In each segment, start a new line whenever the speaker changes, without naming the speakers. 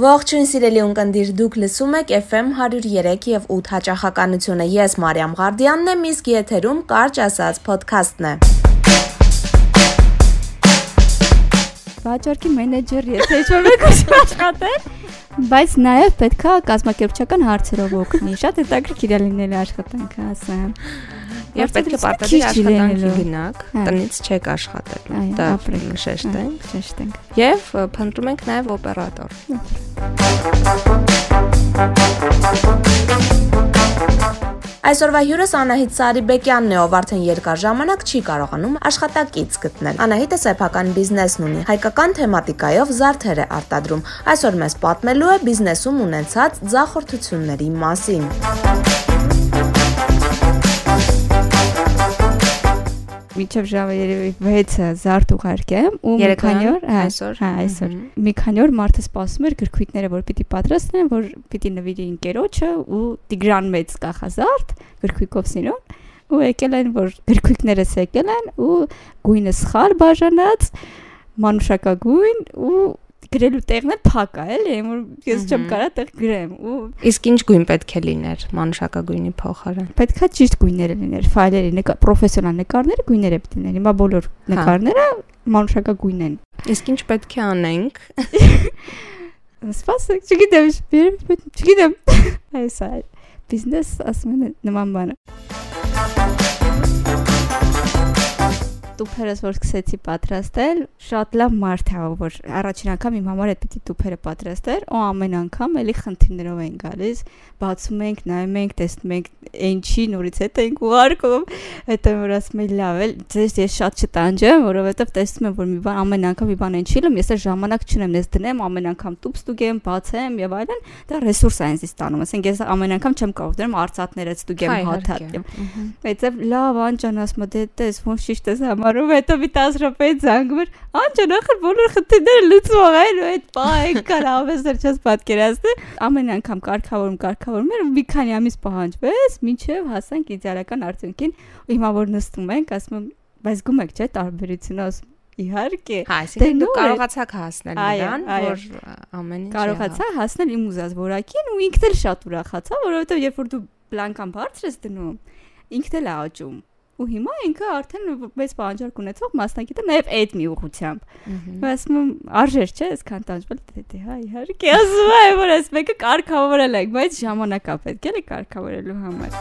Ողջույն սիրելի ունկնդիր, դուք լսում եք FM 103 եւ 8 հաճախականությունը։ Ես Մարիամ Ղարդյանն եմ, իսկ եթերում կարճ ասած ոդքասթն է։
Վաճառքի մենեջեր եթե ինչ-որ մեկ ուզում աշխատել, բայց նաև պետքա կազմակերպչական հարցերով օգնի։ Շատ հետաքրքիր է լինել աշխատանքը, ասեմ։
Եվ պետք է պարտադիր աշխատանքի գնաք, տնից չեք աշխատելու։
Դա
շեշտենք,
շեշտենք։
Եվ փնտրում ենք նաև օպերատոր։ Այսօրվա հյուրս Անահիտ Սարիբեկյանն է, ով արդեն երկար ժամանակ չի կարողանում աշխատակից գտնել։ Անահիտը սեփական բիզնեսն ունի, հայկական թեմատիկայով զարդեր է արտադրում։ Այսօր մեզ պատմելու է բիզնեսում ունեցած ձախորդությունների մասին։
միջև ժամը երևի 6-ը զարդ ուղարկեմ ու մի քանի օր
այսօր
հա այսօր մի քանի օր մարդը սպասում էր գրքույկները որ պիտի պատրաստեն որ պիտի նվիրի ինկերոջը ու Տիգրան մեծ կախազարդ գրքույկով սիրուն ու եկել են որ գրքույկներս եկել են ու գույնը սխալ բաժանած մանուշակագույն ու գրելու տեղն էլ փակ է, էլի, որ ես չեմ կարա տեղ գրեմ ու
Իսկ ինչ գույն պետք է լիներ մանուշակագույնի փոխարեն։
Պետքա ճիշտ գույները լիներ, ֆայլերի, պրոֆեսիոնալ նկարները գույները պետք լինեն։ Հիմա բոլոր
հա։
նկարները մանուշակագույն են։
Իսկ ինչ պետք է անենք։
Սպասեք, չգիտեմ, չգիտեմ։ Այս է բիզնես ասում են նման բանը տուփերս որ սկսեցի պատրաստել, շատ լավ մարդ է, որ առաջին անգամ իմ համար այդ պիտի տուփերը պատրաստեր, ու ամեն անգամ էլի խնդիրներով են գալիս, բացում ենք, նայում ենք, տեսնում ենք, ինչի նորից հետ ենք ուղարկում, հետո որ ասում եմ լավ էլ, ձեզ ես շատ չտանջեմ, որովհետև տեսնում եմ, որ մի բան ամեն անգամ մի բան են չի լում, ես էլ ժամանակ չունեմ, ես դնեմ ամեն անգամ տուփ ստուգեմ, բացեմ եւ այլն, դա ռեսուրս է ինձ ստանում, ասենք ես ամեն անգամ չեմ կարող դրեմ արծաթները ստուգեմ, հաթաթ։ Բայց լավ անջան ասում դե տես ոնց ճիշտ ես համար համարում, հետո մի 10 րոպե զանգում էր, անջան, ախր բոլոր խնդիրները լուծվում են ու այդ պահը կար ավեսեր չես պատկերացնել։ Ամեն անգամ կարգավորում, կարգավորում էր մի քանի ամիս պահանջվեց, մինչև հասանք իդեալական արդյունքին ու հիմա որ նստում ենք, ասում եմ, բայց գումեք չէ տարբերությունը ասում Իհարկե։
Հա, այսինքն դու կարողացաք հասնել նրան, որ ամեն ինչ
կարողացա հասնել իմ ուզած որակին ու ինքն էլ շատ ուրախացա, որովհետև երբ որ դու բլանկան բարձր ես դնում, ինքն էլ աճում ու հիմա ինքը արդեն մեծ բանջարկ ունեցող մասնակից է նաև այդ մի ուղությամբ։ Ասում եմ արժեր չէ, այսքան տանջվել դե հա իհարկե ասում եմ որ այս մեկը կարգավորել եք, բայց ժամանակա պետք է կարգավորելու համար։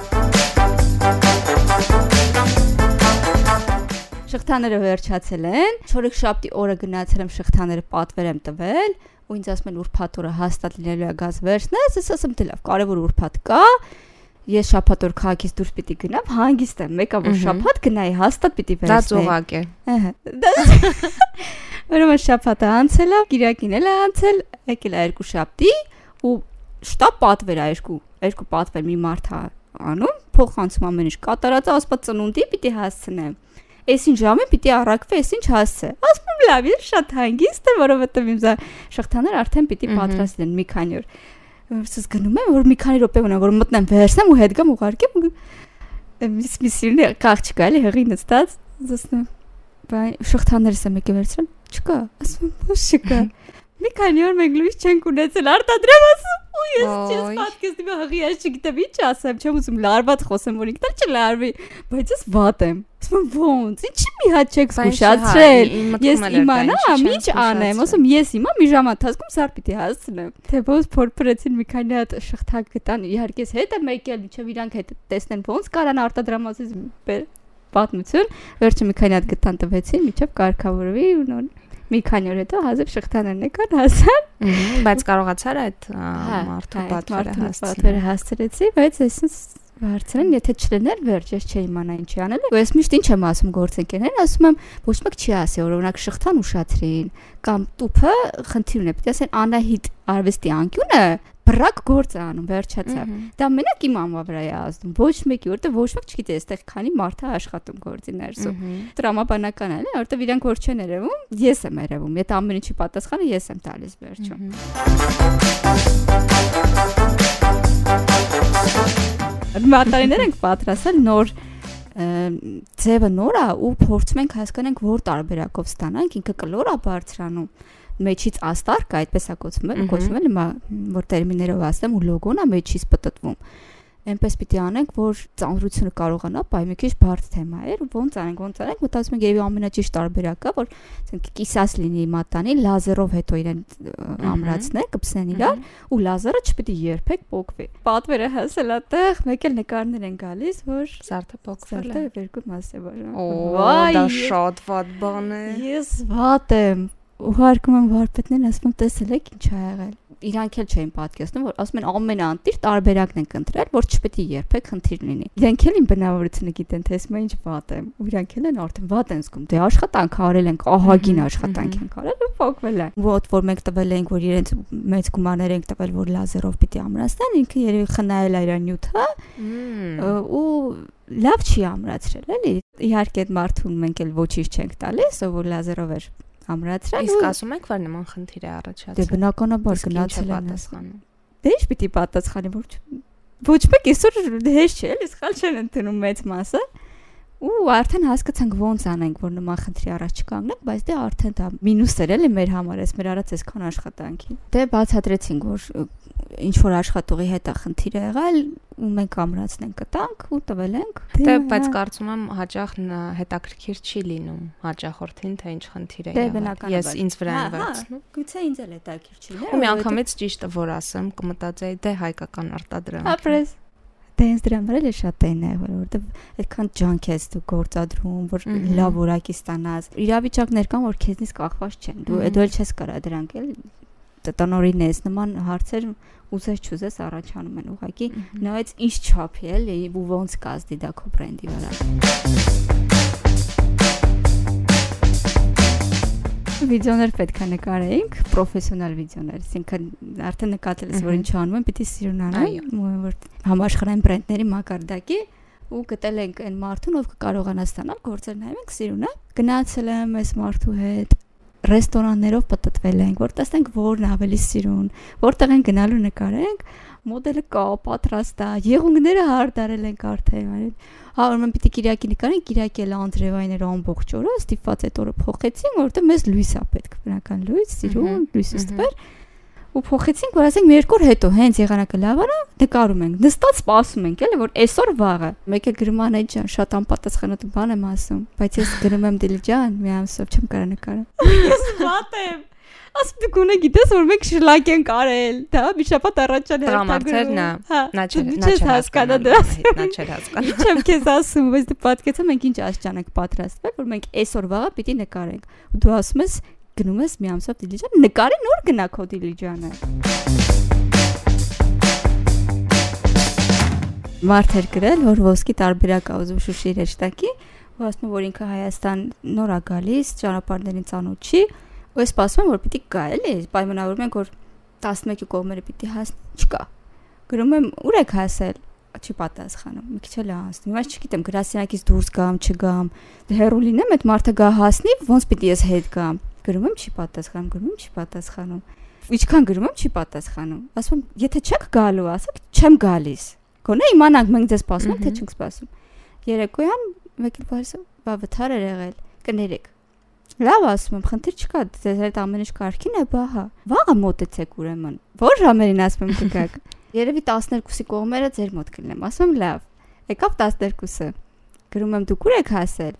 Շղթաները վերջացել են։ Չորեքշաբթի օրը գնացել եմ շղթաները պատվեր եմ տվել ու ինձ ասում են ուրփաթ օրը հաստատ լինելու է գազ վերջնես, ես ասում դե լավ, կարևոր ուրփաթ կա, ես շաբաթ օր քաղաքից դուրս պիտի գնամ, հանգիստ եմ, մեկը որ շաբաթ գնայի, հաստատ պիտի վերցնեի։
Դա ծուղակ է։
Ահա։ Ուրեմն շաբաթը անցել է, Կիրակին էլ է անցել, եկել է երկու շաբթի ու շտապ պատվեր է երկու, երկու պատվեր մի մարդ է անում, փոխանցում ամեն ինչ կատարած ասպա ծնունդի պիտի հասցնեմ այսին ժամին պիտի առաքվի, այսինչ հասցե։ Ասում լավ, ես շատ հանգիստ եմ, որովհետև իմ շղթաներ արդեն պիտի պատրաստ լինեն մի քանի օր վերցս գնում եմ որ մի քանի րոպե ունեմ որ մտնեմ վերցնեմ ու հետ գամ ուղարկեմ միս միսիլի կախ չկա էլի հղի նստած ասում բայ շղթաներս եմ եկել վերցրել չկա ասում ոչ չկա մի քանի օր մենք լույս չենք ունեցել արտադրեմ ասում ու ես չես պատկերացնում հղի ես չգիտեմ ինչ ասեմ չեմ ուզում լարված խոսեմ որ ինքն չլարվի բայց ես վատ եմ ասում ոնց ինչի մի հատ չեք զգուշացրել ես իմանամ ինչ անեմ ասում ես հիմա մի ժամ ընթացքում սար պիտի հասցնեմ թե ոնց փորփրեցին մի քանի հատ շղթա գտան իհարկե հետ եմ եկել ինչեւ իրանք հետ տեսնեն ոնց կարան արտադրամասից պատմություն վերջը մի քանի հատ գտան տվեցին միջև կարգավորվի ու նոր մի քանի օր հետո հազիվ շղթաներն եկան հասան
բայց կարողացար այդ մարդու
պատվերը հասցրեցի բայց այսինքն Հարցրեն, եթե չլիներ վերջ, ես չէի իմանա ինչ անել։ Ու ես միշտ ինչ եմ ասում գործընկերներին, ասում եմ, ոչ մեկ չի ասի, օրինակ շղթան ուշացրին կամ տուփը խնդիրն է, պետք է ասեն Անահիտ արվեստի անկյունը բրակ գործ է անում, վերջացավ։ Դա մենակ իմ անվա վրա է ազդում, ոչ մեկի, որտեղ ոչ մեկ չգիտի, այստեղ քանի մարդ է աշխատում գործի ներսում։ Տրամաբանական է, որտեղ իրանք որ չեն երևում, ես եմ երևում։ Եթե ամեն ինչի պատասխանը ես եմ տալիս վերջում։ Մատարիներ ենք պատրաստել նոր ձևը նոր է ու փորձում ենք հասկանանք որ տարբերակով ստանանք ինքը կլոր է բարձրանում մեջից աստար կա, այդպես է կոչվում,
Մհմ։
կոչվում հիմա որ տերմիններով ասեմ ու լոգոն է մեջից պտտվում այնպես պիտի անենք, որ ծանրությունը կարողանա, բայ մի քիչ բարդ թեմա էր, ոնց անենք, ոնց անենք, մտածում եմ երևի ամենաճիշտ տարբերակը, որ ասենք կիսած լինի մատանի, լազերով հետո իրեն ը, ամրացնել, կպսեն իրար, ու լազերը չպիտի երբեք փոկվի։ Պատվերը հասել ատեղ, մեկ էլ նկարներ են գալիս, որ
Սարդը
սարտը
է։
երկու մաս է բաժանում։ Վայ,
դա շատ վատ բան է։
Ես վատ եմ։ Ուղարկում եմ վարպետներին, ասում տեսել եք ինչ ա եղել։ Իրանք էլ չէին պատկերացնում, որ ասում են ամենաանտիր տարբերակն են ընտրել, որ չպետք է երբեք խնդիր լինի։ Իրենք էլ իմ բնավորությունը գիտեն, թե ասում են ինչ վատ եմ։ Ու իրանք էլ են արդեն վատ են զգում։ Դե աշխատանք արել ենք, ահագին աշխատանք ենք արել ու փոկվել են։ Ոտ որ մենք տվել ենք, որ իրենց մեծ գումարներ ենք տվել, որ լազերով պիտի ամրացնեն, ինքը երևի խնայել է իր նյութը ու լավ չի ամրացրել, էլի։ Իհարկե այդ մարդուն մենք էլ ոչինչ չենք տալիս, ով որ լազերով էր ամրացրել։
Իսկ
ու-
ասում եք, որ նման խնդիր է
Դե
առաջացել։
բնականաբար
ինչ է
գնացել են։
պատասխանում։
Դե ինչ պիտի պատասխանի, որ ոչ մեկ այսօր հեշտ չէ, էլի սխալ չեն ընդունում մեծ մասը։ Ու արդեն հասկացանք ոնց անենք, որ նման խնդրի առաջ չկանգնենք, բայց դե արդեն դա մինուս էր էլի մեր համար, էս մեր արած այսքան աշխատանքի։ Դե բացատրեցինք, որ ինչ որ աշխատողի հետ է խնդիրը եղել, ու մենք ամրացնենք կտանք ու տվել ենք։
Դե
հա,
բայց կարծում եմ հաճախ հետաքրքիր չի լինում հաճախորդին թե ինչ խնդիր է
Դե,
եղել։ Ես ինձ վրա եմ
Հա, հա,
վերցնում։
Գուցե ինձ էլ տակիր չի լինել։
Ու միանգամից ճիշտը որ ասեմ, կմտածեի դե հայկական արտադրանք։
Ապրես։ Դե ինձ դրա համար էլ է շատ եղել, որովհետև այդքան ջանք ես դու գործադրում, որ լավ որակի ստանաս։ Իրավիճակներ կան, որ քեզնից կախված չեն։ Դու դու էլ չես կարա դրանք էլ տնորին ես նման հարցեր ուզես չուզես առաջանում են ուղղակի նայած ինչ չափի էլի ու ոնց կազդի դա քո բրենդի վրա։ Վիդեոներ պետք է նկարեինք, պրոֆեսիոնալ վիդեոներ, այսինքն արդեն նկատել ես, որ ինչ անում եմ, պիտի սիրուն ու որ համաշխարհային բրենդների մակարդակի ու գտել ենք այն մարդուն, ով կկարողանա ստանալ գործեր նայում ենք սիրունը։ Գնացել եմ այս մարդու հետ ռեստորաններով պատտվել ենք, որ տեսնենք որն ավելի սիրուն, որտեղ են գնալու նկարենք, մոդելը կա, պատրաստ է, եղունգները հարդարել ենք արդեն, այլ հա ուրեմն պիտի Կիրակի նկարենք, Կիրակի էլ Անդրեվայները ամբողջ օրը ստիպված այդ օրը փոխեցին, որովհետև մեզ լույս է պետք, բնական լույս, սիրուն, լույս ստվեր ու փոխեցինք, որ ասենք մի երկու օր հետո հենց եղանակը լավ արա, նկարում ենք։ Նստած սպասում ենք, էլի որ այսօր վաղը։ Մեկ է գրում անե ջան, շատ անպատասխանատու բան եմ ասում, բայց ես գրում եմ դիլջան, մի ամսով չեմ կարա նկարեմ։ Ես վատ եմ։ Ասում դու գոնե գիտես որ մենք շլակ ենք արել, դա մի շաբաթ առաջ են
ա,
Հա,
Նա չէ, նա չէր
հասկանա դրա։
Նա չէր հասկանում։
Ինչ եմ քեզ ասում, բայց դու պատկերացնում ենք ինչ աշճան ենք պատրաստվել, որ մենք այսօր վաղը պիտի նկարենք։ Ու դու ասում ես գնում ես մի ամսով դիլիջան, նկարի նոր գնա քո դիլիջանը։ Մարդ էր գրել, որ ոսկի տարբերակ ա ուզում Շուշի հեշտակի, ու ասում որ ինքը Հայաստան նոր ա գալիս, ճանապարհներին ծանոթ չի, ու ես սպասում որ պիտի գա, էլի, պայմանավորում ենք, որ 11-ի կողմերը պիտի հասնի, չկա։ Գրում եմ, ուր եք հասել չի պատասխանում։ Մի քիչ էլ անցնում։ Հիմա չգիտեմ, գրասենյակից դուրս գամ, չգամ։ Դե հերո լինեմ, այդ մարդը գա հասնի, ոնց պիտի ես հետ գամ։ Գրում եմ, չի պատասխանում, գրում եմ, չի պատասխանում։ Ինչքան գրում եմ, չի պատասխանում։ Ասում եթե չեք գալու, ասեք, չեմ գալիս։ Գոնե իմանանք մենք ձեզ սպասում ենք, թե չենք սպասում։ Երեկոյան մեկ էլ բարսը բա վթար էր եղել։ Կներեք։ Լավ ասում եմ, խնդիր չկա, ձեզ հետ ամեն ինչ կարքին է, բա հա։ Վաղը մոտեցեք ուրեմն։ Որ ժամերին ասում եմ կգաք։ Երևի 12-ի կողմերը ձեր մոտ կլինեմ։ Ասում եմ լավ։ Եկավ 12-ը։ Գրում եմ դուք ուր եք հասել։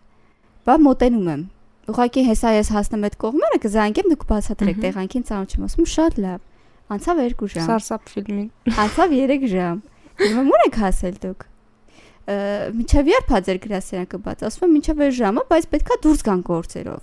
Բա մոտենում եմ։ Ուղղակի հեսա ես հասնեմ այդ կողմերը, կզանգեմ դուք բացատրեք տեղանքին ծանոթ չեմ։ Ասում շատ լավ։ Անցավ 2 ժամ։
Սարսափ ֆիլմի։
Անցավ 3 ժամ։ եմ ուր եք հասել դուք։ Ը Մինչև երբ է ձեր գրասենյակը բաց։ Ասում եմ մինչև այս ժամը, բայց պետքա դուրս գան գործերով։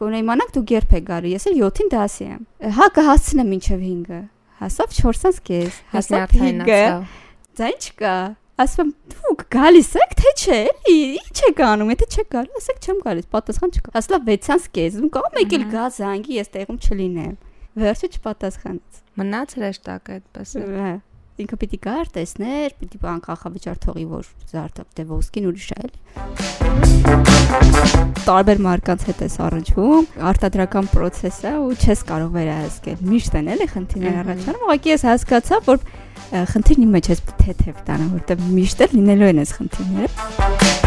Գոնե իմանաք դուք երբ եք գալու։ Ես էլ 7-ին դասի եմ։ Հա կհասցնեմ մինչև 5-ը։ Հասավ 4-ից կես։ Հասավ 5-ը։
Հասնյարդայնացավ։
Ձայն չկա։ Ասում եմ դուք գալիս եք թե չէ։ Էլի ի՞նչ եք անում, եթե չեք գալու, ասեք չեմ գալիս, պատասխան չկա։ Ասլա 6-ից կես։ Դու կամ մեկ էլ գա զանգի, ես տեղում չլինեմ։ Վերջը չպատասխանեց։
Մնաց հրեշտակը այդպես։
Հա։ Ինքը պիտի գար, տեսներ, պիտի բան կախավճար թողի, որ զարտը դե ոսկին ուրիշ է էլի։ Տարբեր մարկանց հետ ես առնչվում, արտադրական process է ու չես կարող վերահսկել։ Միշտ են էլի խնդիրներ առաջանում, ուղղակի ես հասկացա, որ խնդիրն իմ մեջ էս թեթև տանը, որտեղ միշտ լինելու են այս խնդիրները։